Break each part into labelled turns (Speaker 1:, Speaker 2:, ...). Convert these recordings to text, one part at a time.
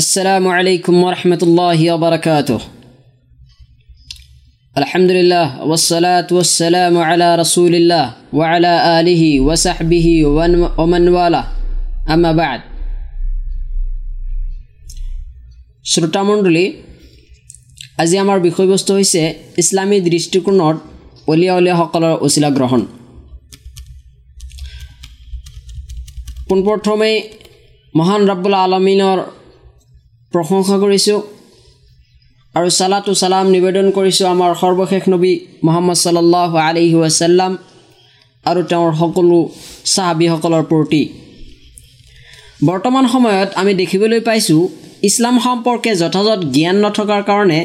Speaker 1: السلام عليكم ورحمة الله وبركاته الحمد لله والصلاة والسلام على رسول الله وعلى آله وصحبه ومن- ومن والاه أما بعد শ্ৰোতামণ্ডলী আজি আমাৰ বিষয়বস্তু হৈছে ইছলামী দৃষ্টিকোণত অলিয়া অলিয়াসকলৰ অচিলা গ্ৰহণ পোনপ্ৰথমে মহান ৰাব্বুল আলমিনৰ প্ৰশংসা কৰিছোঁ আৰু চালাতো চালাম নিবেদন কৰিছোঁ আমাৰ সৰ্বশেষ নবী মহম্মদ চাল্লাহ আলিহি ৱাচাল্লাম আৰু তেওঁৰ সকলো চাহাবীসকলৰ প্ৰতি। বৰ্তমান সময়ত আমি দেখিবলৈ পাইছোঁ ইছলাম সম্পৰ্কে যথাযথ জ্ঞান নথকাৰ কাৰণে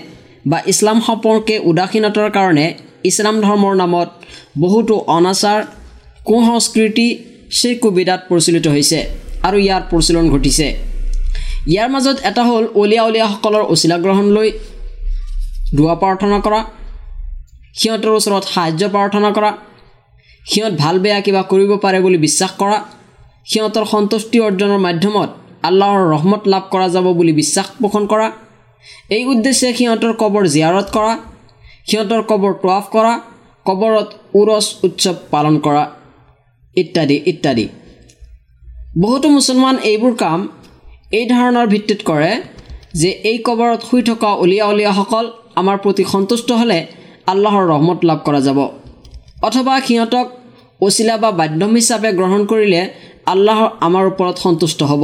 Speaker 1: বা ইছলাম সম্পৰ্কে উদাসীনতাৰ কাৰণে ইছলাম ধৰ্মৰ নামত বহুতো অনাচাৰ কুসংস্কৃতি চিৰকুবিদাত প্ৰচলিত হৈছে আৰু ইয়াৰ প্ৰচলন ঘটিছে। ইয়াৰ মাজত এটা হ'ল অলিয়া অলিয়াসকলৰ অচিলা গ্ৰহণ লৈ দোৱা প্ৰাৰ্থনা কৰা সিহঁতৰ ওচৰত সাহাৰ্য প্ৰাৰ্থনা কৰা সিহঁত ভাল বেয়া কিবা কৰিব পাৰে বুলি বিশ্বাস কৰা সিহঁতৰ সন্তুষ্টি অৰ্জনৰ মাধ্যমত আল্লাহৰ ৰহমত লাভ কৰা যাব বুলি বিশ্বাস পোষণ কৰা। এই উদ্দেশ্যে সিহঁতৰ কবৰ জিয়াৰত কৰা সিহঁতৰ কবৰ তোৱাফ কৰা কবৰত উৰচ উৎসৱ পালন কৰা ইত্যাদি ইত্যাদি। বহুতো মুছলমান এইবোৰ কাম এই ধাৰণাৰ ভিত্তিত কৰে যে এই কবৰত শুই থকা অলিয়া অলিয়াসকল আমাৰ প্ৰতি সন্তুষ্ট হ'লে আল্লাহৰ ৰহমত লাভ কৰা যাব। অথবা সিহঁতক অচিলা বা বাধ্যম হিচাপে গ্ৰহণ কৰিলে আল্লাহ আমাৰ ওপৰত সন্তুষ্ট হ'ব।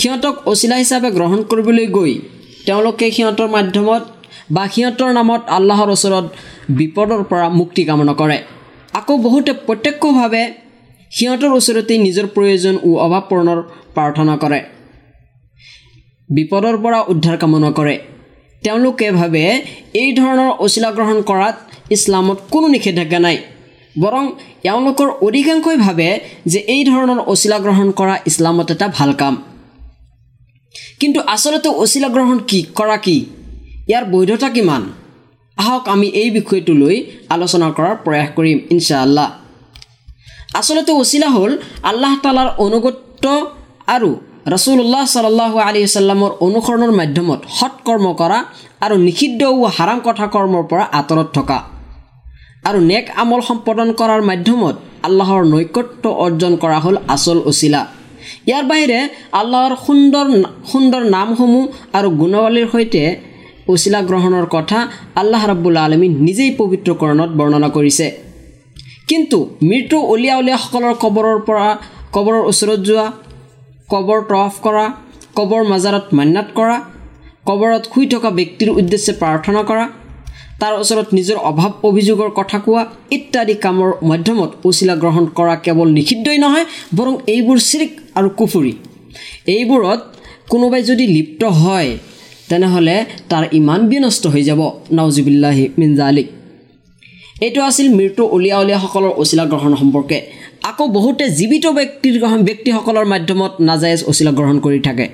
Speaker 1: সিহঁতক অচিলা হিচাপে গ্ৰহণ কৰিবলৈ গৈ তেওঁলোকে সিহঁতৰ মাধ্যমত বা সিহঁতৰ নামত আল্লাহৰ ওচৰত বিপদৰ পৰা মুক্তি কামনা কৰে। আকৌ বহুতে প্ৰত্যক্ষভাৱে সিহঁতৰ ওচৰতেই নিজৰ প্ৰয়োজন ও অভাৱ পূৰণৰ প্ৰাৰ্থনা কৰে। বিপদৰ পৰা উদ্ধাৰ কামনা কৰে তেওঁলোকে ভাবে এই ধৰণৰ অচিলা গ্ৰহণ কৰাত ইছলামত কোনো নিষেধাজ্ঞা নাই। বৰং এওঁলোকৰ অধিকাংশই ভাবে যে এই ধৰণৰ অচিলা গ্ৰহণ কৰা ইছলামত এটা ভাল কাম। কিন্তু আচলতে অচিলা গ্ৰহণ কি কৰা কি? ইয়াৰ বৈধতা কিমান? আহক আমি এই বিষয়টো লৈ আলোচনা কৰাৰ প্ৰয়াস কৰিম ইনশ্বাআল্লাহ। আচলতে অচিলা হ'ল আল্লাহ তালাৰ অনুগত্য আৰু ৰচুল্লাহ চাল্লাহ আলি চাল্লামৰ অনুসৰণৰ মাধ্যমত সৎকৰ্ম কৰা আৰু নিষিদ্ধ ও হাৰাম কথা কৰ্মৰ পৰা আঁতৰত থকা। আৰু নেক আমল সম্পাদন কৰাৰ মাধ্যমত আল্লাহৰ নৈকট্য অৰ্জন কৰা হ'ল আচল অচিলা। ইয়াৰ বাহিৰে আল্লাহৰ সুন্দৰ সুন্দৰ নামসমূহ আৰু গুণাৱলীৰ সৈতে অচিলা গ্ৰহণৰ কথা আল্লাহ ৰাব্বুল আলমী নিজেই পবিত্ৰকৰণত বৰ্ণনা কৰিছে। কিন্তু মৃত্যু অলিয়া অলিয়াসকলৰ কবৰৰ পৰা কবৰৰ ওচৰত যোৱা কবৰ তৰফ কৰা কবৰ মাজাৰত মান্যাত কৰা কবৰত শুই থকা ব্যক্তিৰ উদ্দেশ্যে প্ৰাৰ্থনা কৰা তাৰ ওচৰত নিজৰ অভাৱ অভিযোগৰ কথা কোৱা ইত্যাদি কামৰ মাধ্যমত অচিলা গ্ৰহণ কৰা কেৱল নিষিদ্ধই নহয় বৰং এইবোৰ চিৰিক আৰু কুফুৰি। এইবোৰত কোনোবাই যদি লিপ্ত হয় তেনেহ'লে তাৰ ইমান বিনষ্ট হৈ যাব। নাওজিবিল্লাহি মিনজা আলিক এইটো আছিল মৃত্যু অলিয়া অলিয়াসকলৰ অচিলা গ্ৰহণ সম্পৰ্কে। আকৌ বহুতে জীৱিত গ্ৰহণ ব্যক্তিসকলৰ মাধ্যমত নাজায়জ অচিলা গ্ৰহণ কৰি থাকে।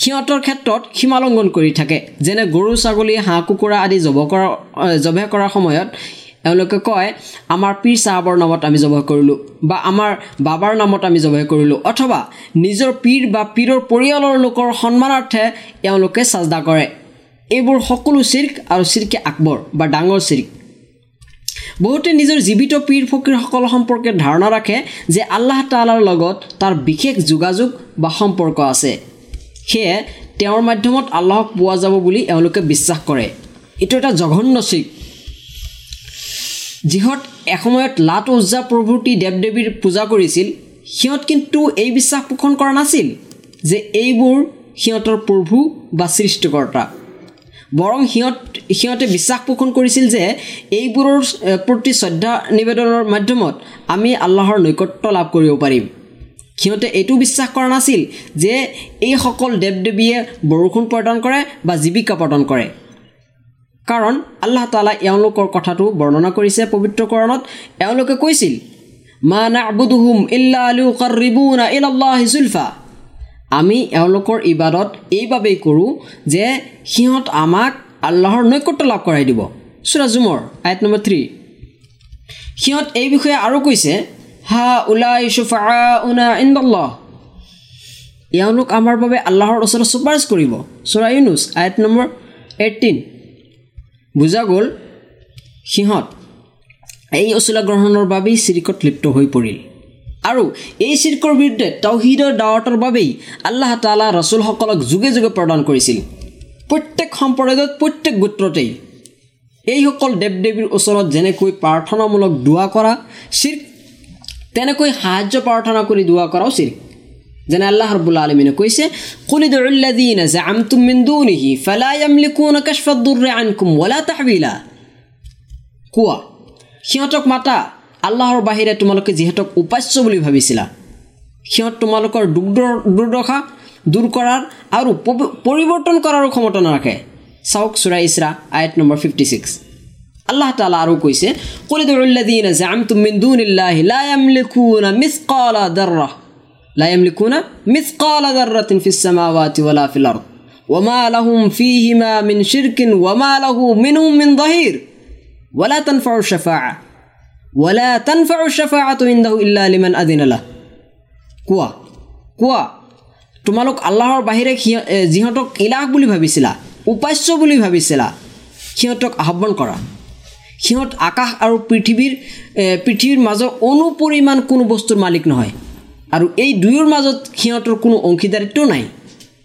Speaker 1: সিহঁতৰ ক্ষেত্ৰত সীমালংঘন কৰি থাকে। যেনে গৰু ছাগলী হাঁহ কুকুৰা আদি জব কৰা জবে কৰাৰ সময়ত এওঁলোকে কয় আমাৰ পীৰ চাহাবৰ নামত আমি জবহ কৰিলোঁ বা আমাৰ বাবাৰ নামত আমি জবহ কৰিলোঁ অথবা নিজৰ পীৰ বা পীৰৰ পৰিয়ালৰ লোকৰ সন্মানাৰ্থে এওঁলোকে চাজদা কৰে। এইবোৰ সকলো চিৰ্ক আৰু চিৰ্কে আকবৰ বা ডাঙৰ চিৰ্ক। বহুতে নিজৰ জীৱিত পীৰ ফকীৰসকল সম্পৰ্কে ধাৰণা ৰাখে যে আল্লাহ তালাৰ লগত তাৰ বিশেষ যোগাযোগ বা সম্পৰ্ক আছে। সেয়ে তেওঁৰ মাধ্যমত আল্লাহক পোৱা যাব বুলি এওঁলোকে বিশ্বাস কৰে। এইটো এটা জঘন্য চিক যিহত এসময়ত লাট ওজা প্ৰভৃতি দেৱ দেৱীৰ পূজা কৰিছিল সিহঁত কিন্তু এই বিশ্বাস পোষণ কৰা নাছিল যে এইবোৰ সিহঁতৰ প্ৰভু বা সৃষ্টিকৰ্তা। বৰং সিহঁত সিহঁতে বিশ্বাস পোষণ কৰিছিল যে এইবোৰৰ প্ৰতি শ্ৰদ্ধা নিবেদনৰ মাধ্যমত আমি আল্লাহৰ নৈকট্য লাভ কৰিব পাৰিম। সিহঁতে এইটো বিশ্বাস কৰা নাছিল যে এইসকল দেৱ দেৱীয়ে বৰষুণ প্ৰদান কৰে বা জীৱিকা প্ৰদান কৰে। কাৰণ আল্লাহ তালা এওঁলোকৰ কথাটো বৰ্ণনা কৰিছে পবিত্ৰকৰণত এওঁলোকে কৈছিল মা নাবুদুহুম ইল্লা আলু কাৰিবুনা ইলাল্লাহি জুলফা। আমি এওঁলোকৰ ইবাদত এইবাবেই কৰোঁ যে সিহঁত আমাক আল্লাহৰ নৈকট্য লাভ কৰাই দিব। চুৰা জুমৰ আইট নম্বৰ থ্ৰী। সিহঁত এই বিষয়ে আৰু কৈছে হা ইন্দল্লাহ। এওঁলোক আমাৰ বাবে আল্লাহৰ ওচৰত চুপাৰিচ কৰিব। চৰা ইউনুছ আইট নম্বৰ এইটিন বুজা গ'ল সিহঁত এই অচিলা গ্ৰহণৰ বাবেই চিৰিকত লিপ্ত হৈ পৰিল। আৰু এই চিৰিকৰ বিৰুদ্ধে তৌহিদৰ দাৱতৰ বাবেই আল্লাহ তালা ৰচুলসকলক যুগে যুগে প্ৰদান কৰিছিল। প্ৰত্যেক সম্প্ৰদায়ত প্ৰত্যেক গোত্ৰতেই এইসকল দেৱ দেৱীৰ ওচৰত যেনেকৈ প্ৰাৰ্থনামূলক দোৱা কৰা চিৰ তেনেকৈ সাহায্য প্ৰাৰ্থনা কৰি দোৱা কৰাও চিৰ যেনে আল্লাহ ৰবুল্লা আলমিনে কৈছে কোৱা সিহঁতক মাতা আল্লাহৰ বাহিৰে তোমালোকে যিহেতু উপাস্য বুলি ভাবিছিলা সিহঁত তোমালোকৰ দুৰ্দশা দূৰ কৰাৰ আৰু পৰিৱৰ্তন কৰাৰো ক্ষমতা নাৰাখে চাওক চুৰা ইছৰা আয়ত নম্বৰ ফিফটি ছিক্স আল্লাহ তালা আৰু কৈছে لا يملكون مثقال ذرة في السماوات ولا في الأرض وما لهم فيهما من شرك وما له منهم من ظهير ولا تنفع الشفاعة ৱালা তনফা উচফা ইন্দাহু ইল্লা আলিমান আদিন কোৱা কোৱা তোমালোক আল্লাহৰ বাহিৰে যিহঁতক ইলাহ বুলি ভাবিছিলা উপাস্য বুলি ভাবিছিলা সিহঁতক আহ্বান কৰা। সিহঁত আকাশ আৰু পৃথিৱীৰ পৃথিৱীৰ মাজৰ অনুপৰিমাণ কোনো বস্তুৰ মালিক নহয়। আৰু এই দুয়োৰ মাজত সিহঁতৰ কোনো অংশীদাৰিত্বও নাই।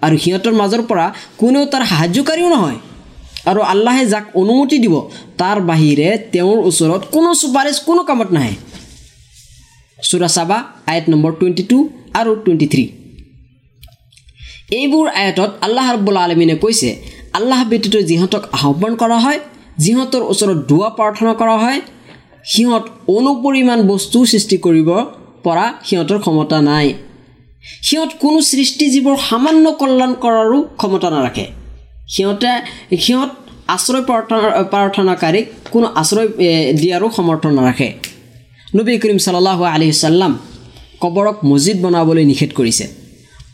Speaker 1: আৰু সিহঁতৰ মাজৰ পৰা কোনেও তাৰ সাহায্যকাৰীও নহয়। আৰু আল্লাহে যাক অনুমতি দিব তাৰ বাহিৰে তেওঁৰ ওচৰত কোনো চুপাৰিচ কোনো কামত নাহে। চুৰা চাবা আয়ত নম্বৰ টুৱেণ্টি টু আৰু টুৱেণ্টি থ্ৰী। এইবোৰ আয়তত আল্লাহ ৰব্বুল আলমিনে কৈছে আল্লাহ ব্যতীত যিহঁতক আহ্বান কৰা হয় যিহঁতৰ ওচৰত দুৱা প্ৰাৰ্থনা কৰা হয় সিহঁত অনুপৰিমাণ বস্তু সৃষ্টি কৰিব পৰা সিহঁতৰ ক্ষমতা নাই। সিহঁত কোনো সৃষ্টিজীৱৰ সামান্য কল্যাণ কৰাৰো ক্ষমতা নাৰাখে। সিহঁতে সিহঁত আশ্ৰয় প্ৰাৰ্থনা প্ৰাৰ্থনাকাৰীক কোনো আশ্ৰয় দিয়াৰো সমৰ্থন নাৰাখে। নবী কৰিম চাল্লাহ আলি চাল্লাম কবৰক মছজিদ বনাবলৈ নিষেধ কৰিছে।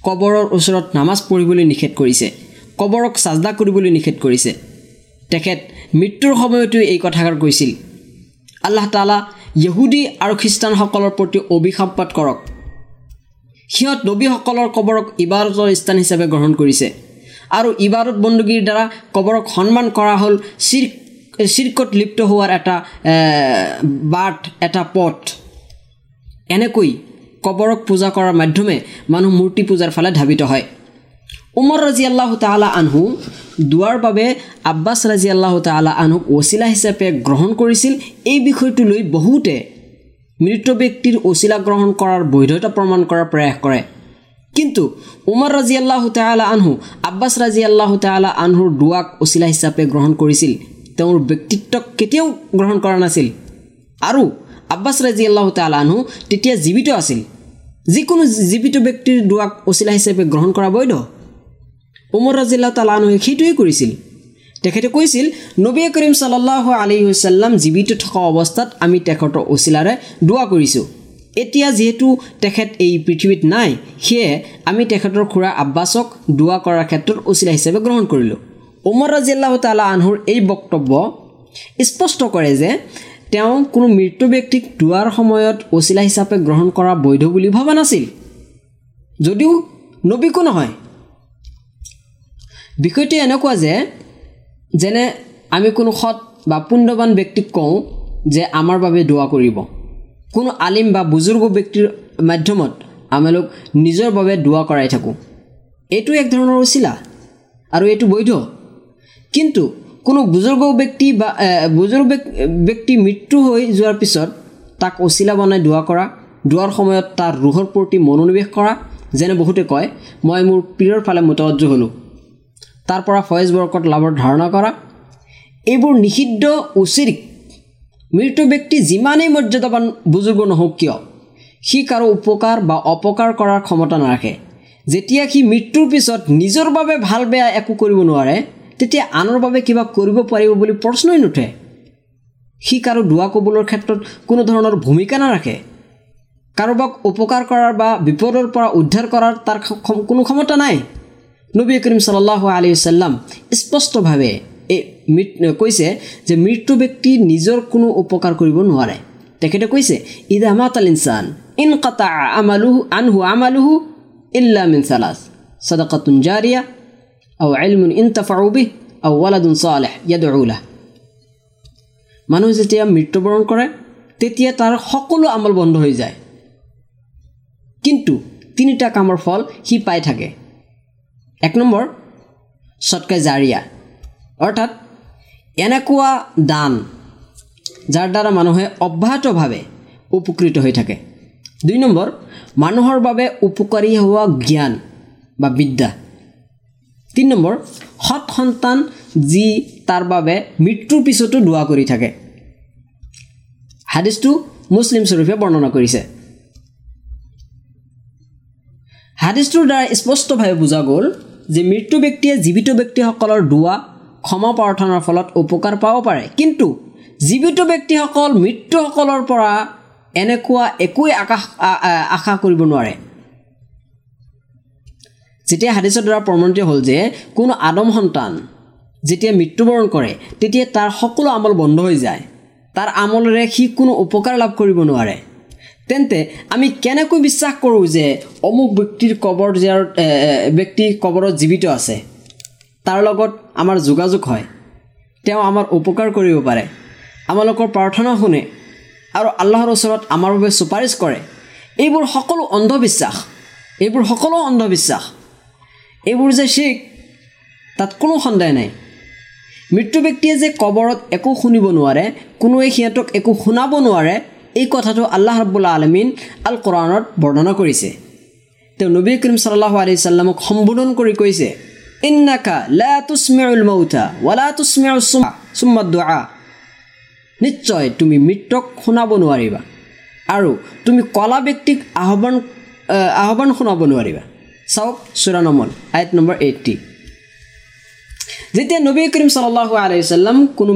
Speaker 1: কবৰৰ ওচৰত নামাজ পঢ়িবলৈ নিষেধ কৰিছে। কবৰক চাজদা কৰিবলৈ নিষেধ কৰিছে। তেখেত মৃত্যুৰ সময়তো এই কথাষাৰ কৈছিল। আল্লাহ তালা ইহুদী আৰু খ্ৰীষ্টানসকলৰ প্ৰতি অভিশাপপাত কৰক। সিহঁত নবীসকলৰ কবৰক ইবাৰতৰ স্থান হিচাপে গ্ৰহণ কৰিছে। আৰু ইবাৰত বন্দুগীৰ দ্বাৰা কবৰক সন্মান কৰা হ'ল। চিৰ চিৰ্কত লিপ্ত হোৱাৰ এটা বাট এটা পথ। এনেকৈ কবৰক পূজা কৰাৰ মাধ্যমে মানুহ মূৰ্তি পূজাৰ ফালে ধাবিত হয়। উমৰ ৰাজি আল্লাহ তালা আনহু দোৱাৰ বাবে আব্বাছ ৰাজি আল্লাহ তালা আনহুক অচিলা হিচাপে গ্ৰহণ কৰিছিল। এই বিষয়টো লৈ বহুতে মৃত ব্যক্তিৰ অচিলা গ্ৰহণ কৰাৰ বৈধতা প্ৰমাণ কৰাৰ প্ৰয়াস কৰে। কিন্তু উমৰ ৰাজি আল্লাহ তালা আনহু আব্বাছ ৰাজি আল্লাহ তালা আনহুৰ দোৱাক অচিলা হিচাপে গ্ৰহণ কৰিছিল। তেওঁৰ ব্যক্তিত্বক কেতিয়াও গ্ৰহণ কৰা নাছিল। আৰু আব্বাছ ৰাজি আল্লাহ তালা আনহু তেতিয়া জীৱিত আছিল। যিকোনো জীৱিত ব্যক্তিৰ দোৱাক অচিলা হিচাপে গ্ৰহণ কৰা বৈধ। উমৰ ৰাজিল্লাহ তালানুহে সেইটোৱে কৰিছিল। তেখেতে কৈছিল নবী কৰিম চাল্লাহ আলি হুচাল্লাম জীৱিত থকা অৱস্থাত আমি তেখেতৰ অচিলাৰে দোৱা কৰিছোঁ। এতিয়া যিহেতু তেখেত এই পৃথিৱীত নাই সেয়ে আমি তেখেতৰ খুৰা আব্বাছক দোৱা কৰাৰ ক্ষেত্ৰত অচিলা হিচাপে গ্ৰহণ কৰিলোঁ। উমৰ ৰাজিল্লাহ তালা আনহুৰ এই বক্তব্য স্পষ্ট কৰে যে তেওঁ কোনো মৃত্যু ব্যক্তিক দোৱাৰ সময়ত অচিলা হিচাপে গ্ৰহণ কৰা বৈধ বুলি ভবা নাছিল। যদিও নবীকো নহয়। বিষয়টো এনেকুৱা যে যেনে আমি কোনো সৎ বা পুণ্যৱান ব্যক্তিক কওঁ যে আমাৰ বাবে দোৱা কৰিব। কোনো আলিম বা বুজুৰ্গ ব্যক্তিৰ মাধ্যমত আমালোক নিজৰ বাবে দোৱা কৰাই থাকোঁ। এইটো এক ধৰণৰ উচিলা আৰু এইটো বৈধ। কিন্তু কোনো বুজুৰ্গ ব্যক্তি বা বুজুৰ্গ ব্যক্তি মৃত্যু হৈ যোৱাৰ পিছত তাক অচিলা বনাই দোৱা কৰা দোৱাৰ সময়ত তাৰ ৰোহৰ প্ৰতি মনোনিৱেশ কৰা যেনে বহুতে কয় মই মোৰ পীৰৰ ফালে মোটাৱজ্জ হ'লোঁ। তাৰ পৰা ফয়েজ বৰকত লাভৰ ধাৰণা কৰা। এইবোৰ নিষিদ্ধ উচিত মৃত ব্যক্তি যিমানেই মৰ্যাদাবান বুজুৰ্গ নহওক কিয় সি কাৰো উপকাৰ বা অপকাৰ কৰাৰ ক্ষমতা নাৰাখে। যেতিয়া সি মৃত্যুৰ পিছত নিজৰ বাবে ভাল বেয়া একো কৰিব নোৱাৰে তেতিয়া আনৰ বাবে কিবা কৰিব পাৰিব বুলি প্ৰশ্নই নুঠে। সি কাৰো দোৱা কবলৰ ক্ষেত্ৰত কোনো ধৰণৰ ভূমিকা নাৰাখে। কাৰোবাক উপকাৰ কৰাৰ বা বিপদৰ পৰা উদ্ধাৰ কৰাৰ তাৰ কোনো ক্ষমতা নাই। নবী কৰিম চাল্লাহ আলি চাল্লাম স্পষ্টভাৱে কৈছে যে মৃত্যু ব্যক্তি নিজৰ কোনো উপকাৰ কৰিব নোৱাৰে। তেখেতে কৈছে আমাত আল ইনচান ইন কাটা আমালুহু আনহু আমালুহু ইল্লা মিন চালাছ চদকাতুন জাৰিয়া আৰু আইলমুন ইনতাফাউবিহ আৰু ৱালাদুন চালেহ ইয়াদুলাহ মানুহ যেতিয়া মৃত্যুবৰণ কৰে তেতিয়া তাৰ সকলো আমল বন্ধ হৈ যায়। কিন্তু তিনিটা কামৰ ফল সি পাই থাকে। এক নম্বৰ চটকাই জাৰিয়া অৰ্থাৎ এনেকুৱা দান যাৰ দ্বাৰা মানুহে অব্যাহতভাৱে উপকৃত হৈ থাকে। দুই নম্বৰ মানুহৰ বাবে উপকাৰী হোৱা জ্ঞান বা বিদ্যা। তিনি নম্বৰ সৎ সন্তান যি তাৰ বাবে মৃত্যুৰ পিছতো দোৱা কৰি থাকে। হাদিছটো মুছলিম স্বৰূপে বৰ্ণনা কৰিছে। হাদিছটোৰ দ্বাৰা স্পষ্টভাৱে বুজা গ'ল যে মৃত্যু ব্যক্তিয়ে জীৱিত ব্যক্তিসকলৰ দোৱা ক্ষমা প্ৰাৰ্থনাৰ ফলত উপকাৰ পাব পাৰে। কিন্তু জীৱিত ব্যক্তিসকল মৃত্যুসকলৰ পৰা এনেকুৱা একোৱেই আকাশ আশা কৰিব নোৱাৰে। যেতিয়া হাদিছৰ দ্বাৰা প্ৰমাণিত হ'ল যে কোনো আদম সন্তান যেতিয়া মৃত্যুবৰণ কৰে তেতিয়া তাৰ সকলো আমল বন্ধ হৈ যায়। তাৰ আমলেৰে সি কোনো উপকাৰ লাভ কৰিব নোৱাৰে। তেন্তে আমি কেনেকৈ বিশ্বাস কৰোঁ যে অমুক ব্যক্তিৰ কবৰ ব্যক্তি কবৰত জীৱিত আছে? তাৰ লগত আমাৰ যোগাযোগ হয়। তেওঁ আমাৰ উপকাৰ কৰিব পাৰে। আমালোকৰ প্ৰাৰ্থনা শুনে আৰু আল্লাহৰ ওচৰত আমাৰ বাবে চুপাৰিচ কৰে। এইবোৰ সকলো অন্ধবিশ্বাস। এইবোৰ সকলো অন্ধবিশ্বাস। এইবোৰ যে শিখ তাত কোনো সন্দেহ নাই। মৃত্যু ব্যক্তিয়ে যে কবৰত একো শুনিব নোৱাৰে কোনোৱে সিহঁতক একো শুনাব নোৱাৰে এই কথাটো আল্লাহ ৰব্বুল্লা আলমিন আল কোৰাণত বৰ্ণনা কৰিছে। তেওঁ নবী কৰিম চাল্লাহ আলি চাল্লামক সম্বোধন কৰি কৈছে। ইন্নাকা লা তুচমিউল মৌথা ৱালা তুচমিউ চুম্মা দোৱা নিশ্চয় তুমি মৃত্যক শুনাব নোৱাৰিবা আৰু তুমি কলা ব্যক্তিক আহ্বান আহ্বান শুনাব নোৱাৰিবা। চাওক চৌৰানমল আইট নম্বৰ এইটটি যেতিয়া নবী কৰিম চাল্লাহ আলাইচাল্লাম কোনো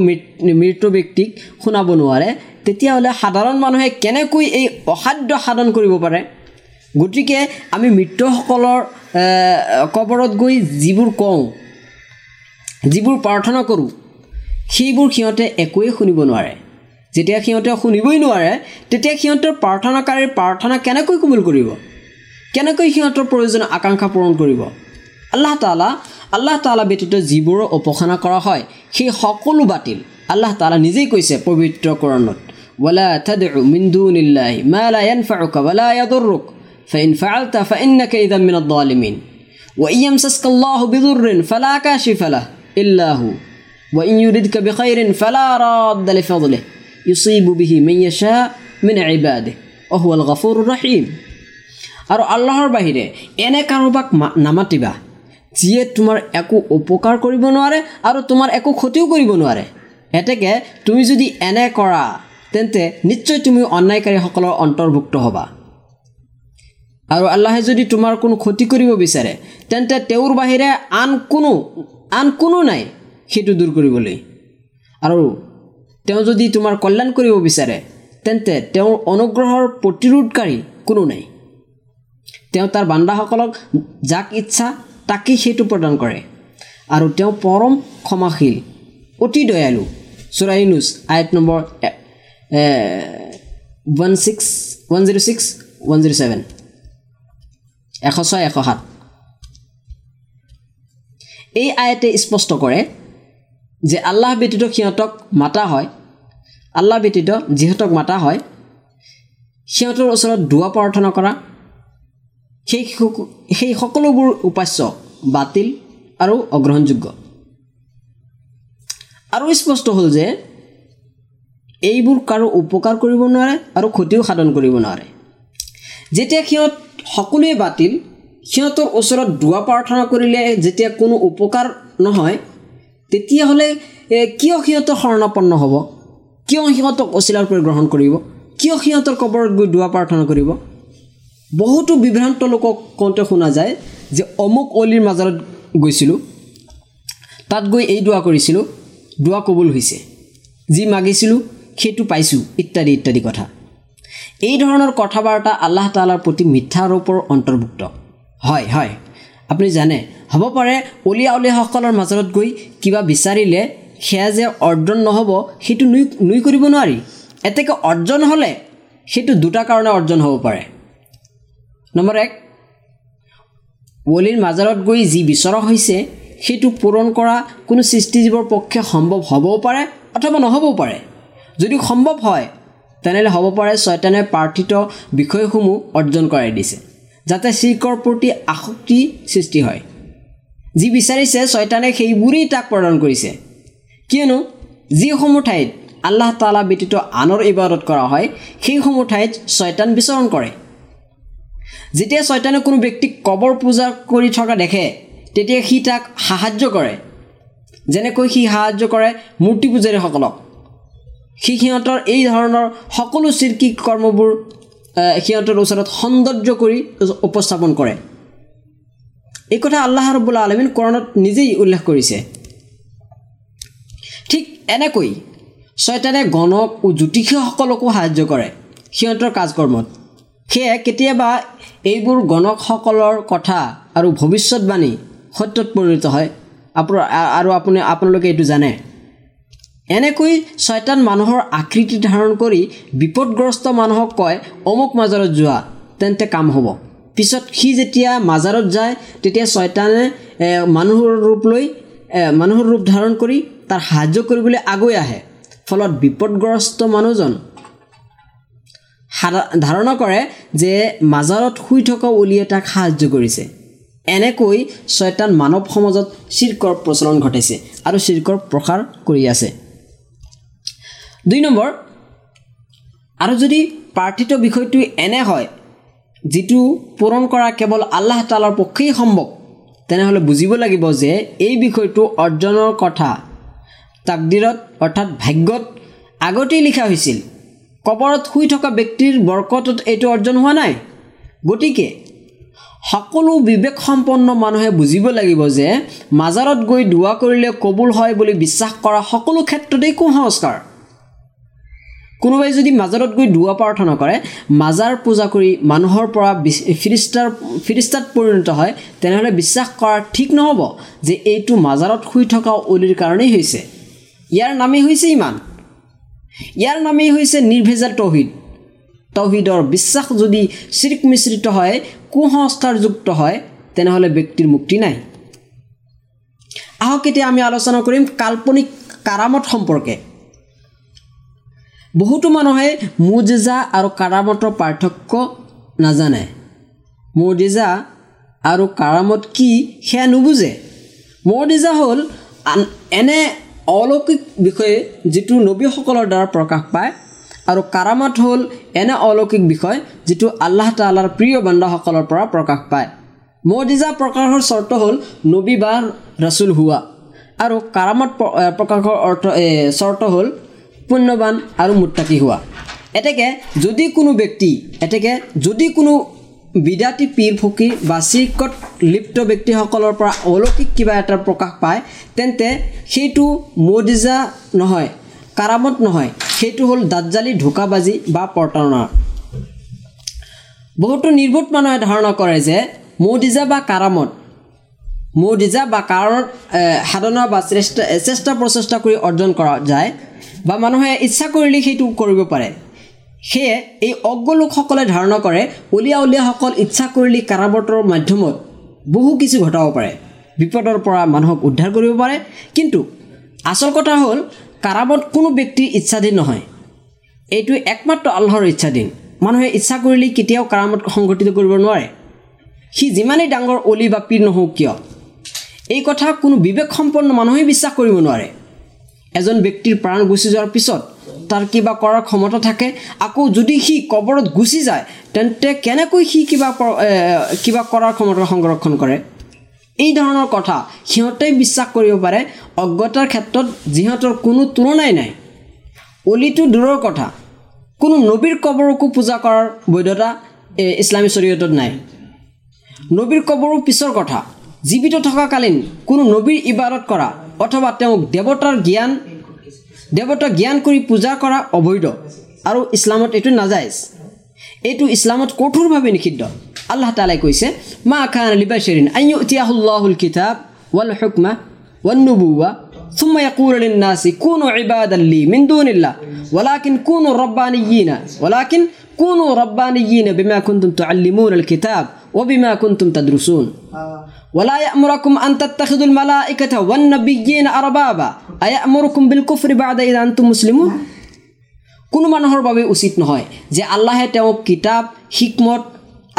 Speaker 1: মৃত্যু ব্যক্তিক শুনাব নোৱাৰে তেতিয়াহ'লে সাধাৰণ মানুহে কেনেকৈ এই অসাধ্য সাধন কৰিব পাৰে? গতিকে আমি মৃতসকলৰ কবৰত গৈ যিবোৰ কওঁ যিবোৰ প্ৰাৰ্থনা কৰোঁ সেইবোৰ সিহঁতে একোৱেই শুনিব নোৱাৰে। যেতিয়া সিহঁতে শুনিবই নোৱাৰে তেতিয়া সিহঁতৰ প্ৰাৰ্থনাকাৰীৰ প্ৰাৰ্থনা কেনেকৈ কোমল কৰিব? কেনেকৈ সিহঁতৰ প্ৰয়োজন আকাংক্ষা পূৰণ কৰিব? আল্লাহ তালা আল্লাহ তালা ব্যতীত যিবোৰৰ উপাসনা কৰা হয় সেই সকলো বাতিল আল্লাহ তালা নিজেই কৈছে পবিত্ৰকৰণত। ৱালা থাদ মিন্দু নিল্লাহি মালা এনফাৰুক ৱালা য়াদৰ فإن فعلت فإنك إذا من الظالمين وإن يمسسك الله بضر فلا كاشف له إلا هو وإن يردك بخير فلا راد لفضله يصيب به من يشاء من عباده وهو الغفور الرحيم আৰু আল্লাহৰ বাহিৰে এনে কাৰোবাক নামাতিবা যিয়ে তোমাৰ একো উপকাৰ কৰিব নোৱাৰে আৰু তোমাৰ একো ক্ষতিও কৰিব নোৱাৰে এতেকে তুমি যদি এনে কৰা তেন্তে নিশ্চয় তুমি অন্যায়কাৰীসকলৰ অন্তৰ্ভুক্ত হ'বা আৰু আল্লাহে যদি তোমাৰ কোনো ক্ষতি কৰিব বিচাৰে তেন্তে তেওঁৰ বাহিৰে আন কোনো আন কোনো নাই সেইটো দূৰ কৰিবলৈ। আৰু তেওঁ যদি তোমাৰ কল্যাণ কৰিব বিচাৰে তেন্তে তেওঁৰ অনুগ্ৰহৰ প্ৰতিৰোধকাৰী কোনো নাই। তেওঁ তাৰ বান্দাসকলক যাক ইচ্ছা তাকেই সেইটো প্ৰদান কৰে। আৰু তেওঁ পৰম ক্ষমাশীল অতি দয়ালু। চোৰাইনুজ eight number one six one zero' six one zero' seven. এশ ছয় এশ সাত। এই আয়তে স্পষ্ট কৰে যে আল্লাহ ব্যতীত সিহঁতক মাতা হয়। আল্লাহ ব্যতীত যিহঁতক মাতা হয় সিহঁতৰ ওচৰত দুৱা প্ৰাৰ্থনা কৰা সেই সেই সকলোবোৰ উপাস্য বাতিল আৰু অগ্ৰহণযোগ্য। আৰু স্পষ্ট হ'ল যে এইবোৰ কাৰো উপকাৰ কৰিব নোৱাৰে আৰু ক্ষতিও সাধন কৰিব নোৱাৰে। যেতিয়া সিহঁত সকলোৱে বাতিল সিহঁতৰ ওচৰত দুৱা প্ৰাৰ্থনা কৰিলে যেতিয়া কোনো উপকাৰ নহয় তেতিয়াহ'লে কিয় সিহঁতৰ শৰণাপন্ন হ'ব? কিয় সিহঁতক অচিলাৰ পৰা গ্ৰহণ কৰিব? কিয় সিহঁতৰ কবৰত গৈ দুৱা প্ৰাৰ্থনা কৰিব? বহুতো বিভ্ৰান্ত লোকক কওঁতে শুনা যায় যে অমুক অলিৰ মাজত গৈছিলোঁ। তাত গৈ এই দোৱা কৰিছিলোঁ। দোৱা কবুল হৈছে। যি মাগিছিলোঁ সেইটো পাইছোঁ ইত্যাদি ইত্যাদি কথা। এই ধৰণৰ কথা বাৰ্তা আল্লাহ তালাৰ প্ৰতি মিথ্যা আৰোপৰ অন্তৰ্ভুক্ত। হয় হয়। আপুনি জানে হ'ব পাৰে অলিয়া অলিয়াসকলৰ মাজত গৈ কিবা বিচাৰিলে সেয়া যে অৰ্জন নহ'ব সেইটো নুই নুই কৰিব নোৱাৰি। এতেকে অৰ্জন হ'লে সেইটো দুটা কাৰণে অৰ্জন হ'ব পাৰে। নম্বৰ এক অলিৰ মাজাৰত গৈ যি বিচৰা হৈছে সেইটো পূৰণ কৰা কোনো সৃষ্টিজীৱৰ পক্ষে সম্ভৱ হ'বও পাৰে অথবা নহ'বও পাৰে। যদি সম্ভৱ হয় তেনেহ'লে হ'ব পাৰে ছয়তানে প্ৰাৰ্থিত বিষয়সমূহ অৰ্জন কৰাই দিছে যাতে চিৰ্কৰ প্ৰতি আসক্তি সৃষ্টি হয়। যি বিচাৰিছে ছয়তানে সেইবোৰেই তাক প্ৰদান কৰিছে। কিয়নো যিসমূহ ঠাইত আল্লাহ তালা ব্যতীত আনৰ ইবাদত কৰা হয় সেইসমূহ ঠাইত ছয়তান বিচৰণ কৰে। যেতিয়া ছয়তানে কোনো ব্যক্তিক কবৰ পূজা কৰি থকা দেখে তেতিয়া সি তাক সাহাৰ্য কৰে। যেনেকৈ সি সাহাৰ্য কৰে মূৰ্তি পূজাৰীসকলক। সি সিহঁতৰ এই ধৰণৰ সকলো চিৰ্কি কৰ্মবোৰ সিহঁতৰ ওচৰত সৌন্দৰ্য কৰি উপস্থাপন কৰে। এই কথা আল্লাহ ৰবুল্লা আলমিন কৰণত নিজেই উল্লেখ কৰিছে। ঠিক এনেকৈ ছয়তানে গণক জ্যোতিষীসকলকো সাহাৰ্য কৰে সিহঁতৰ কাজকৰ্মত। সেয়ে কেতিয়াবা এইবোৰ গণকসকলৰ কথা আৰু ভৱিষ্যতবাণী সত্যত পৰিণত হয়। আপোনাৰ আৰু আপুনি আপোনালোকে এইটো জানে। এনেকৈ ছয়তান মানুহৰ আকৃতি ধাৰণ কৰি বিপদগ্ৰস্ত মানুহক কয় অমুক মাজাৰত যোৱা তেন্তে কাম হ'ব। পিছত সি যেতিয়া মাজাৰত যায় তেতিয়া ছয়তানে মানুহৰ ৰূপ লৈ মানুহৰ ৰূপ ধাৰণ কৰি তাৰ সাহাৰ্য কৰিবলৈ আগুৱাই আহে। ফলত বিপদগ্ৰস্ত মানুহজন ধাৰণা কৰে যে মাজাৰত শুই থকা অলিয়ে তাক সাহাৰ্য কৰিছে। এনেকৈ ছয়তান মানৱ সমাজত চিৰ্কৰ প্ৰচলন ঘটাইছে আৰু চিৰ্কৰ প্ৰসাৰ কৰি আছে। দুই নম্বৰ আৰু যদি প্ৰাৰ্থিত বিষয়টো এনে হয় যিটো পূৰণ কৰা কেৱল আল্লাহ তালাৰ পক্ষেই সম্ভৱ তেনেহ'লে বুজিব লাগিব যে এই বিষয়টো অৰ্জনৰ কথা। তাকদিৰত অৰ্থাৎ ভাগ্যত আগতেই লিখা হৈছিল কবৰত শুই থকা ব্যক্তিৰ বৰকতত এইটো অৰ্জন হোৱা নাই। গতিকে সকলো বিবেকসম্পন্ন মানুহে বুজিব লাগিব যে মাজাৰত গৈ দোৱা কৰিলে কবুল হয় বুলি বিশ্বাস কৰা সকলো ক্ষেত্ৰতেই কুসংস্কাৰ। কোনোবাই যদি মাজাৰত গৈ দুৱা প্ৰাৰ্থনা কৰে মাজাৰ পূজা কৰি মানুহৰ পৰা ফিৰিষ্টাৰ ফিৰিষ্টাত পৰিণত হয় তেনেহ'লে বিশ্বাস কৰা ঠিক নহ'ব যে এইটো মাজাৰত শুই থকা অলিৰ কাৰণেই হৈছে। ইয়াৰ নামেই হৈছে ইমান। ইয়াৰ নামেই হৈছে নিৰ্ভেজাল তৌহিদ। তৌহিদৰ বিশ্বাস যদি চিৰিক মিশ্ৰিত হয় কুসংস্কাৰযুক্ত হয় তেনেহ'লে ব্যক্তিৰ মুক্তি নাই। আহক এতিয়া আমি আলোচনা কৰিম কাল্পনিক কাৰামত সম্পৰ্কে। বহুতো মানুহে মুজিজা আৰু কাৰামতৰ পাৰ্থক্য নাজানে। মুজিজা আৰু কাৰামত কি সেয়া নুবুজে? মুজিজা হ'ল এনে অলৌকিক বিষয়ে যিটো নবীসকলৰ দ্বাৰা প্ৰকাশ পায় আৰু কাৰামত হ'ল এনে অলৌকিক বিষয় যিটো আল্লাহ তাল্লাৰ প্ৰিয় বান্দাসকলৰ পৰা প্ৰকাশ পায়। মজিজা প্ৰকাশৰ চৰ্ত হ'ল নবী বা ৰাচুল হোৱা আৰু কাৰামত প্ৰকাশৰ অৰ্থ চৰ্ত হ'ল পুণ্যৱান আৰু মুত্তাকি হোৱা। এতেকে যদি কোনো ব্যক্তি এতেকে যদি কোনো বিদাতী পীৰ ফকীৰ বা চিৰ্কত লিপ্ত ব্যক্তিসকলৰ পৰা অলৌকিক কিবা এটা প্ৰকাশ পায় তেন্তে সেইটো মজিজা নহয় কাৰামত নহয়। সেইটো হ'ল দাঁতজালি ঢোকাবাজি বা প্ৰতাৰণা বহুতো নিৰ্বোধ মানুহে ধাৰণা কৰে যে মৌদিজা বা কাৰামত মৌদিজা বা কাৰণত সাধনা বা চেষ্টা চেষ্টা প্ৰচেষ্টা কৰি অৰ্জন কৰা যায়। বা মানুহে ইচ্ছা কৰিলে সেইটো কৰিব পাৰে। সেয়ে এই অজ্ঞ লোকসকলে ধাৰণা কৰে উলিয়া উলিয়াসকল ইচ্ছা কৰিলে কাৰাবতৰ মাধ্যমত বহু কিছু ঘটাব পাৰে। বিপদৰ পৰা মানুহক উদ্ধাৰ কৰিব পাৰে। কিন্তু আচল কথা হ'ল কাৰামত কোনো ব্যক্তিৰ ইচ্ছাধীন নহয়। এইটো একমাত্ৰ আল্লাহৰ ইচ্ছাধীন। মানুহে ইচ্ছা কৰিলে কেতিয়াও কাৰামত সংঘটিত কৰিব নোৱাৰে। সি যিমানেই ডাঙৰ অলি বা পীৰ নহওক কিয় এই কথা কোনো বিবেকসম্পন্ন মানুহেই বিশ্বাস কৰিব নোৱাৰে। এজন ব্যক্তিৰ প্ৰাণ গুচি যোৱাৰ পিছত তাৰ কিবা কৰাৰ ক্ষমতা থাকে আকৌ যদি সি কবৰত গুচি যায় তেন্তে কেনেকৈ সি কিবা কিবা কৰাৰ ক্ষমতা সংৰক্ষণ কৰে? এই ধৰণৰ কথা সিহঁতেই বিশ্বাস কৰিব পাৰে। অজ্ঞতাৰ ক্ষেত্ৰত যিহঁতৰ কোনো তুলনাই নাই। অলিটো দূৰৰ কথা। কোনো নবীৰ কবৰকো পূজা কৰাৰ বৈধতা ইছলামী চৰিয়তত নাই। নবীৰ কবৰো পিছৰ কথা। জীৱিত থকাকালীন কোনো নবীৰ ইবাদত কৰা অথবা তেওঁক দেৱতাৰ জ্ঞান দেৱতাক জ্ঞান কৰি পূজা কৰা অবৈধ আৰু ইছলামত এইটো নাজায়জ এইটো ইছলামত কঠোৰভাৱে নিষিদ্ধ আল্লাহ তালাই কৈছে মা খান লিবাশৰিন আইয়ুতিয়াহুল্লাহুল কিতাব ৱাল হুকমা ৱান নুবুৱা ثم يقول للناس كونوا عبادا لي من دون الله ولكن كونوا ربانيين ولكن كونوا ربانيين بما كنتم تعلمون الكتاب وبما كنتم تدرسون ولا يأمركم أن تتخذوا الملائكة والنبيين أربابا أيأمركم بالكفر بعد إذا أنتم مسلمون কোনো মানুহৰ বাবে উচিত নহয় যে আল্লাহে তেওঁক কিতাপ শিকমত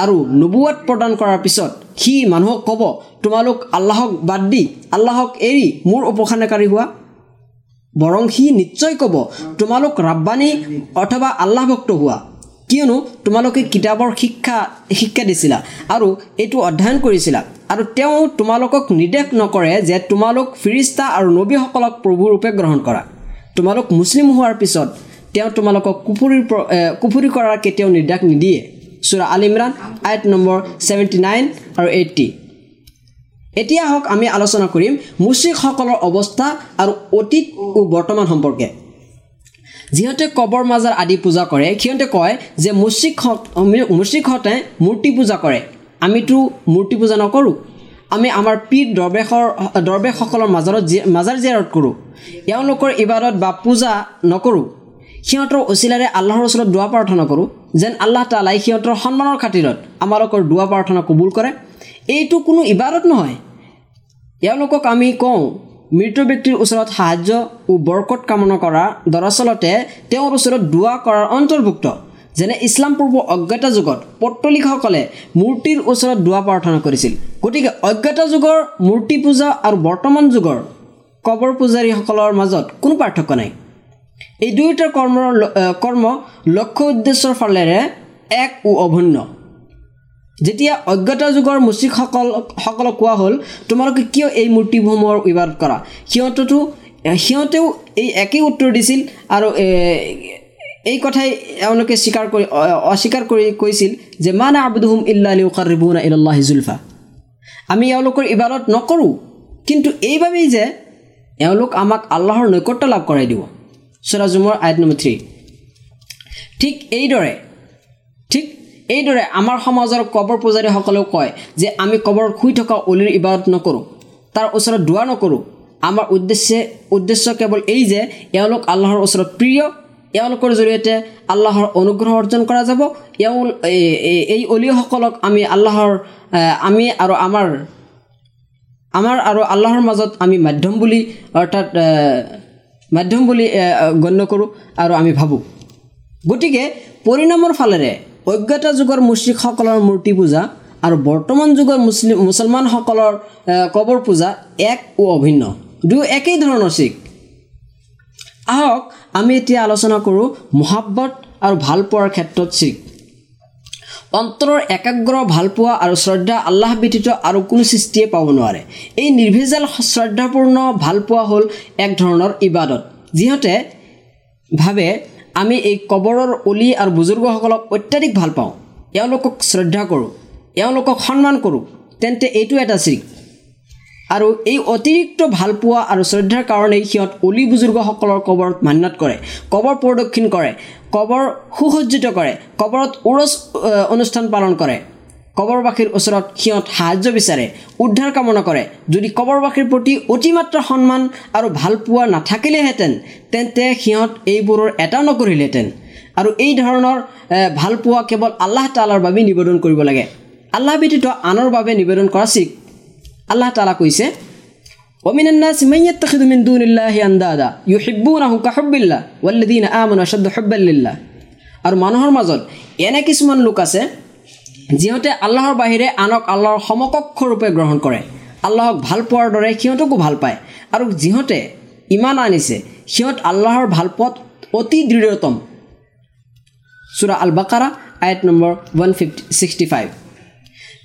Speaker 1: আৰু নবুৱাত প্ৰদান কৰাৰ পিছত সি মানুহক ক'ব তোমালোক আল্লাহক বাদ দি আল্লাহক এৰি মোৰ উপাসনাকাৰী হোৱা বৰং সি নিশ্চয় ক'ব তোমালোক ৰাব্বানী অথবা আল্লাহ ভক্ত হোৱা কিয়নো তোমালোকে কিতাপৰ শিক্ষা শিক্ষা দিছিলা আৰু এইটো অধ্যয়ন কৰিছিলা। আৰু তেওঁ তোমালোকক নিৰ্দেশ নকৰে যে তোমালোক ফিৰিষ্টা আৰু নবীসকলক প্ৰভুৰূপে গ্ৰহণ কৰা। তোমালোক মুছলিম হোৱাৰ পিছত তেওঁ তোমালোকক কুফুৰিৰ কুফুৰি কৰাৰ কেতিয়াও নিৰ্দেশ নিদিয়ে। চুৰা আল ইমৰাণ আইট নম্বৰ ছেভেণ্টি নাইন আৰু এইট্টি। এতিয়া হওক আমি আলোচনা কৰিম মুছলিকসকলৰ অৱস্থা আৰু অতীত ও বৰ্তমান সম্পৰ্কে। যিহঁতে কবৰ মাজাৰ আদি পূজা কৰে সিহঁতে কয় যে মুছলিক মুছলিকহঁতে মূৰ্তি পূজা কৰে। আমিতো মূৰ্তি পূজা নকৰোঁ। আমি আমাৰ পীৰ দৰবেশৰ দৰবেশসকলৰ মাজাৰত মাজাৰ জিয়াৰত কৰোঁ। এওঁলোকৰ ইবাদত বা পূজা নকৰোঁ। সিহঁতৰ অচিলাৰে আল্লাহৰ ওচৰত দুৱা প্ৰাৰ্থনা কৰোঁ যেন আল্লাহ তালাই সিহঁতৰ সন্মানৰ খাতিৰত আমালোকৰ দুৱা প্ৰাৰ্থনা কবুল কৰে। এইটো কোনো ইবাদত নহয়। এওঁলোকক আমি কওঁ মৃত ব্যক্তিৰ ওচৰত সাহাৰ্য ও বৰকত কামনা কৰা দৰাচলতে তেওঁৰ ওচৰত দুৱা কৰাৰ অন্তৰ্ভুক্ত। যেনে ইছলাম পূৰ্ব অজ্ঞতা যুগত পত্তলিকসকলে মূৰ্তিৰ ওচৰত দুৱা প্ৰাৰ্থনা কৰিছিল। গতিকে অজ্ঞতা যুগৰ মূৰ্তি পূজা আৰু বৰ্তমান যুগৰ কবৰ পূজাৰীসকলৰ মাজত কোনো পাৰ্থক্য নাই। এই দুয়োটা কৰ্মৰ কৰ্ম লক্ষ্য উদ্দেশ্যৰ ফালেৰে এক ও অভন্য যেতিয়া অজ্ঞতা যুগৰ মুচিকসকল সকলক কোৱা হ'ল তোমালোকে কিয় এই মূৰ্তিসমূহৰ ইবাদত কৰা? সিহঁততো সিহঁতেও এই একেই উত্তৰ দিছিল আৰু এই কথাই এওঁলোকে স্বীকাৰ কৰি অস্বীকাৰ কৰি কৈছিল যে মানে আবুদুহুম ইল্লা আলি উকাৰ ৰিবুনা ইল্লাহ জুলফা। আমি এওঁলোকৰ ইবাদত নকৰোঁ। কিন্তু এইবাবেই যে এওঁলোক আমাক আল্লাহৰ নৈকট্য লাভ কৰাই দিব। চৰাজুমৰ আইট নম্বৰ থ্ৰী ঠিক এইদৰে এইদৰে আমাৰ সমাজৰ কবৰ পূজাৰীসকলেও কয় যে আমি কবৰত শুই থকা অলিৰ ইবাদত নকৰোঁ তাৰ ওচৰত দোৱা নকৰোঁ। আমাৰ উদ্দেশ্যে উদ্দেশ্য কেৱল এই যে এওঁলোক আল্লাহৰ ওচৰত প্ৰিয় এওঁলোকৰ জৰিয়তে আল্লাহৰ অনুগ্ৰহ অৰ্জন কৰা যাব। এওঁ এই অলিসকলক আমি আল্লাহৰ আমি আৰু আমাৰ আমাৰ আৰু আল্লাহৰ মাজত আমি মাধ্যম বুলি অৰ্থাৎ মাধ্যম বুলি গণ্য কৰোঁ আৰু আমি ভাবোঁ। গতিকে পৰিণামৰ ফালেৰে অজ্ঞতা যুগৰ মুছলিকসকলৰ মূৰ্তি পূজা আৰু বৰ্তমান যুগৰ মুছলিম মুছলমানসকলৰ কবৰ পূজা এক ও অভিন্ন। দুয়ো একেই ধৰণৰ শিখ। আহক আমি এতিয়া আলোচনা কৰোঁ মহাব্বত আৰু ভালপোৱাৰ ক্ষেত্ৰত শিখ। অন্তৰৰ একাগ্ৰ ভালপোৱা আৰু শ্ৰদ্ধা আল্লাহ ব্যতীত আৰু কোনো সৃষ্টিয়ে পাব নোৱাৰে। এই নিৰ্ভেজাল শ্ৰদ্ধাপূৰ্ণ ভালপোৱা হ'ল এক ধৰণৰ ইবাদত যিহঁতে ভাবে আমি এই কবৰৰ অলি আৰু বুজুৰ্গসকলক অত্যাধিক ভাল পাওঁ। এওঁলোকক শ্ৰদ্ধা কৰোঁ এওঁলোকক সন্মান কৰোঁ তেন্তে এইটো এটা চিৰিক। আৰু এই অতিৰিক্ত ভালপোৱা আৰু শ্ৰদ্ধাৰ কাৰণেই সিহঁত অলি বুজুৰ্গসকলৰ কবৰত মান্যত কৰে কবৰ প্ৰদক্ষিণ কৰে কবৰ সুসজ্জিত কৰে কবৰত উৰচ অনুষ্ঠান পালন কৰে। কবৰবাসীৰ ওচৰত সিহঁত সাহায্য বিচাৰে উদ্ধাৰ কামনা কৰে। যদি কবৰবাসীৰ প্ৰতি অতিমাত্ৰা সন্মান আৰু ভালপোৱা নাথাকিলেহেঁতেন তেন্তে সিহঁত এইবোৰৰ এটাও নকৰিলেহেঁতেন। আৰু এই ধৰণৰ ভালপোৱা কেৱল আল্লাহ তালাৰ বাবে নিবেদন কৰিব লাগে। আল্লাহ ব্যতীত আনৰ বাবে নিবেদন কৰা চিক। আল্লাহ তালা কৈছে আৰু মানুহৰ মাজত এনে কিছুমান লোক আছে যিহঁতে আল্লাহৰ বাহিৰে আনক আল্লাহৰ সমকক্ষ ৰূপে গ্ৰহণ কৰে আল্লাহক ভাল পোৱাৰ দৰে সিহঁতকো ভাল পায়। আৰু যিহঁতে ইমান আনিছে সিহঁত আল্লাহৰ ভাল পোৱাত অতি দৃঢ়তম। চুৰা আল বাকাৰা eight number one fifty sixty five.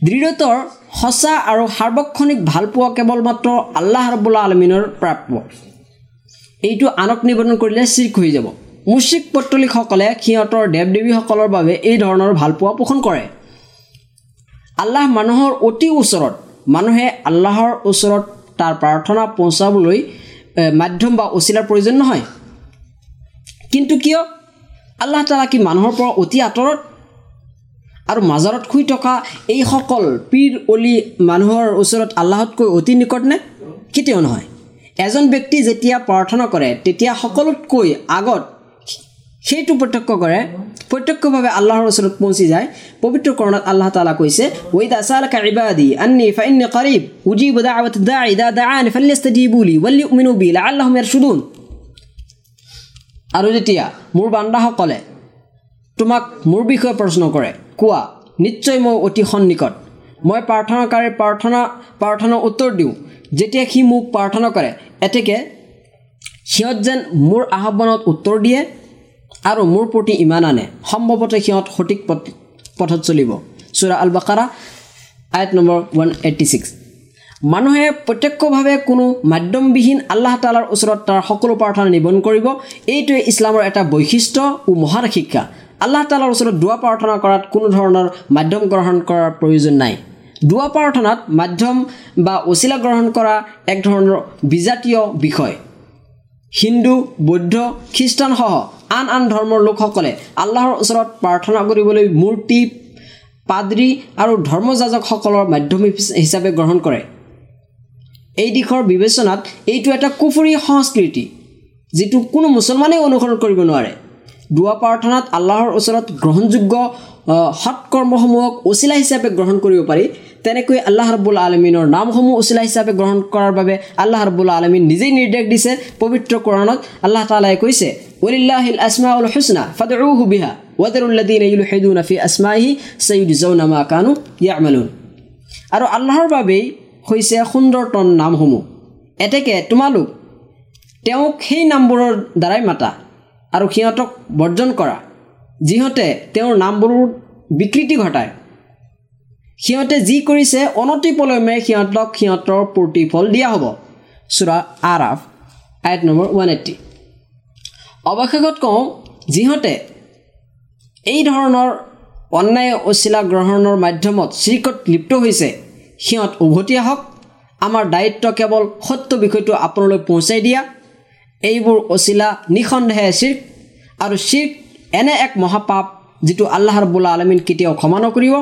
Speaker 1: দৃঢ়তৰ সঁচা আৰু সাৰ্বক্ষণিক ভালপোৱা কেৱল মাত্ৰ আল্লাহ ৰবুল্লা আলমিনৰ প্ৰাপ্য। এইটো আনক নিবেদন কৰিলে চিৰ্ক হৈ যাব। মুচিক পত্তলিকসকলে সিহঁতৰ দেৱ দেৱীসকলৰ বাবে এই ধৰণৰ ভালপোৱা পোষণ কৰে। আল্লাহ মানুহৰ অতি ওচৰত মানুহে আল্লাহৰ ওচৰত তাৰ প্ৰাৰ্থনা পহুচাবলৈ মাধ্যম বা অচিলাৰ প্ৰয়োজন নহয়। কিন্তু কিয়? আল্লাহ তালা কি মানুহৰ পৰা অতি আঁতৰত? আৰু মাজাৰত শুই থকা এইসকল পীৰ অলি মানুহৰ ওচৰত আল্লাহতকৈ অতি নিকট নে? কেতিয়াও নহয়। এজন ব্যক্তি যেতিয়া প্ৰাৰ্থনা কৰে তেতিয়া সকলোতকৈ আগত সেইটো প্ৰত্যক্ষ কৰে প্ৰত্যক্ষভাৱে আল্লাহৰ ওচৰত পहुঁচি যায়। পবিত্ৰ কৰণত আল্লাহ তালা কৈছে আৰু যেতিয়া মোৰ বান্দাসকলে তোমাক মোৰ বিষয়ে প্ৰশ্ন কৰে কোৱা নিশ্চয় মই অতি সন্নিকট। মই প্ৰাৰ্থনাকাৰীৰ প্ৰাৰ্থনা প্ৰাৰ্থনাৰ উত্তৰ দিওঁ। যেতিয়া সি মোক প্ৰাৰ্থনা কৰে এতেকে সিহঁত যেন মোৰ আহ্বানত উত্তৰ দিয়ে আৰু মোৰ প্ৰতি ইমান আনে। সম্ভৱতে সিহঁত সঠিক পথত চলিব। চুৰা আল বাকাৰা আয়ত নম্বৰ ওৱান এইট্টি ছিক্স মানুহে প্ৰত্যক্ষভাৱে কোনো মাধ্যমবিহীন আল্লাহ তালাৰ ওচৰত তাৰ সকলো প্ৰাৰ্থনা নিবন কৰিব। এইটোৱে ইছলামৰ এটা বৈশিষ্ট্য ও মহান শিক্ষা। আল্লাহ তালাৰ ওচৰত দুৱা প্ৰাৰ্থনা কৰাত কোনো ধৰণৰ মাধ্যম গ্ৰহণ কৰাৰ প্ৰয়োজন নাই। দুৱা প্ৰাৰ্থনাত মাধ্যম বা অচিলা গ্ৰহণ কৰা এক ধৰণৰ বিজাতীয় বিষয়। হিন্দু বৌদ্ধ খ্ৰীষ্টানসহ আন আন ধৰ্মৰ লোকসকলে আল্লাহৰ ওচৰত প্ৰাৰ্থনা কৰিবলৈ মূৰ্তি পাদ্ৰী আৰু ধৰ্মযাজকসকলৰ মাধ্যম হিচাপে গ্ৰহণ কৰে। এই দিশৰ বিবেচনাত এইটো এটা কুফুৰী সংস্কৃতি যিটো কোনো মুছলমানেই অনুসৰণ কৰিব নোৱাৰে। দুৱা প্ৰাৰ্থনাত আল্লাহৰ ওচৰত গ্ৰহণযোগ্য সৎকৰ্মসমূহক অচিলা হিচাপে গ্ৰহণ কৰিব পাৰি তেনেকৈ আল্লাহ ৰবুল আলমিনৰ নামসমূহ উচিলা হিচাপে গ্ৰহণ কৰাৰ বাবে আল্লাহ ৰবুল আলমিন নিজেই নিৰ্দেশ দিছে পবিত্ৰ কৰণত আল্লাহ তালাই কৈছে উলিল্লাহিল আসমা উল হুছনা ফাদউ বিহা ৱাদাৰুল্লাদিন ইউলহিদুন ফি আসমাহি চৈয়দ জৌনামা কানু ইয়ামালুন। আৰু আল্লাহৰ বাবেই হৈছে সুন্দৰতম নামসমূহ। এতেকে তোমালোক তেওঁক সেই নামবোৰৰ দ্বাৰাই মাতা আৰু সিহঁতক বৰ্জন কৰা যিহঁতে তেওঁৰ নামবোৰৰ বিকৃতি ঘটায়। সিহঁতে যি কৰিছে অনতিপলমে সিহঁতক সিহঁতৰ প্ৰতিফল দিয়া হ'ব। চুৰা আৰাফ আইট নম্বৰ ওৱান এইট্টি অৱশেষত কওঁ যিহঁতে এই ধৰণৰ অন্যায় অচিলা গ্ৰহণৰ মাধ্যমত চিৰিকত লিপ্ত হৈছে সিহঁত উভতি আহক। আমাৰ দায়িত্ব কেৱল সত্য বিষয়টো আপোনালৈ পহুচাই দিয়া। এইবোৰ অচিলা নিঃসন্দেহে চিৰ্ক আৰু চিৰ্ক এনে এক মহাপাপ যিটো আল্লাহ ৰবুল্লা আলমিন কেতিয়াও ক্ষমা নকৰিব।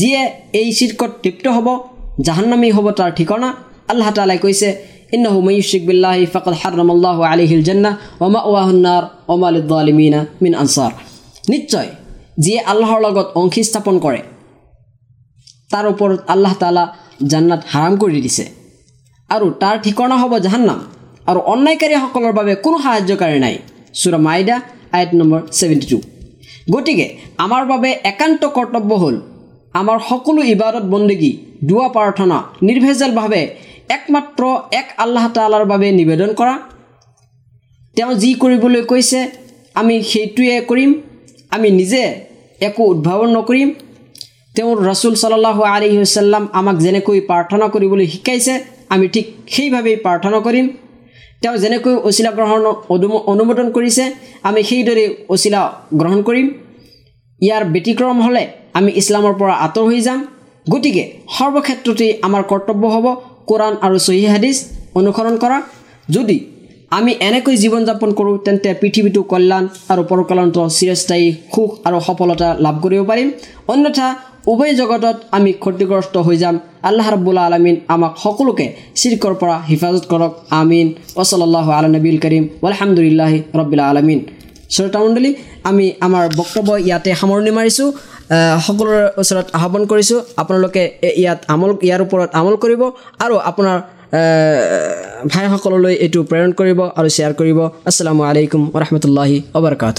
Speaker 1: যিয়ে এই চিৰ্কত তৃপ্ত হ'ব জাহান্নামী হ'ব তাৰ ঠিকনা আল্লাহ তালাই কৈছে ইন্নাহু ময়ুশিক বিল্লাহি ফকত হাৰমাল্লাহ আলিহিল জান্না অমা ওৱাহুন্নাৰ অমালিদ্দালিমিনা মিন আনচাৰ নিশ্চয় যিয়ে আল্লাহৰ লগত অংশী স্থাপন কৰে তাৰ ওপৰত আল্লাহ তালা জান্নাত হাৰাম কৰি দিছে। আৰু তাৰ ঠিকনা হ'ব জাহান্নাম। আৰু অন্যায়কাৰীসকলৰ বাবে কোনো সাহায্যকাৰী নাই। চুৰা মাইদা আইট নম্বৰ ছেভেণ্টি টু গতিকে আমাৰ বাবে একান্ত কৰ্তব্য হ'ল আমাৰ সকলো ইবাদত বন্দেগী দুৱা প্ৰাৰ্থনা নিৰ্ভেজালভাৱে একমাত্ৰ এক আল্লাহ তালাৰ বাবে নিবেদন কৰা। তেওঁ যি কৰিবলৈ কৈছে আমি সেইটোৱে কৰিম। আমি নিজে একো উদ্ভাৱন নকৰিম। তেওঁৰ ৰচুল চলাল্লাহ আলি হুচাল্লাম আমাক যেনেকৈ প্ৰাৰ্থনা কৰিবলৈ শিকাইছে আমি ঠিক সেইভাৱেই প্ৰাৰ্থনা কৰিম। তেওঁ যেনেকৈ অচিলা গ্ৰহণ অনুমোদন কৰিছে আমি সেইদৰে অচিলা গ্ৰহণ কৰিম। ইয়াৰ ব্যতিক্ৰম হ'লে আমি ইছলামৰ পৰা আঁতৰ হৈ যাম। গতিকে সৰ্বক্ষেত্ৰতেই আমাৰ কৰ্তব্য হ'ব কোৰাণ আৰু চহী হাদিছ অনুসৰণ কৰা। যদি আমি এনেকৈ জীৱন যাপন কৰোঁ তেন্তে পৃথিৱীটো কল্যাণ আৰু পৰকল্যাণটো চিৰস্থায়ী সুখ আৰু সফলতা লাভ কৰিব পাৰিম। অন্যথা উভয় জগতত আমি ক্ষতিগ্ৰস্ত হৈ যাম। আল্লাহ ৰবুল্লা আলমিন আমাক সকলোকে চিৰ্কৰ পৰা হিফাজত কৰক। আমিন। ওচলাল্লাহ আল নবীল কৰিম। আলহামদুলিল্লাহি ৰবিল্লা আলমিন। শ্ৰোতামণ্ডলী আমি আমাৰ বক্তব্য ইয়াতে সামৰণি মাৰিছোঁ। সকলোৰে ওচৰত আহ্বান কৰিছোঁ। আপোনালোকে ইয়াত আমল ইয়াৰ ওপৰত আমল কৰিব আৰু আপোনাৰ ভাইসকললৈ এইটো প্ৰেৰণ কৰিব আৰু শ্বেয়াৰ কৰিব। আছালামু আলাইকুম ৰহমতুল্লাহি অবৰকাত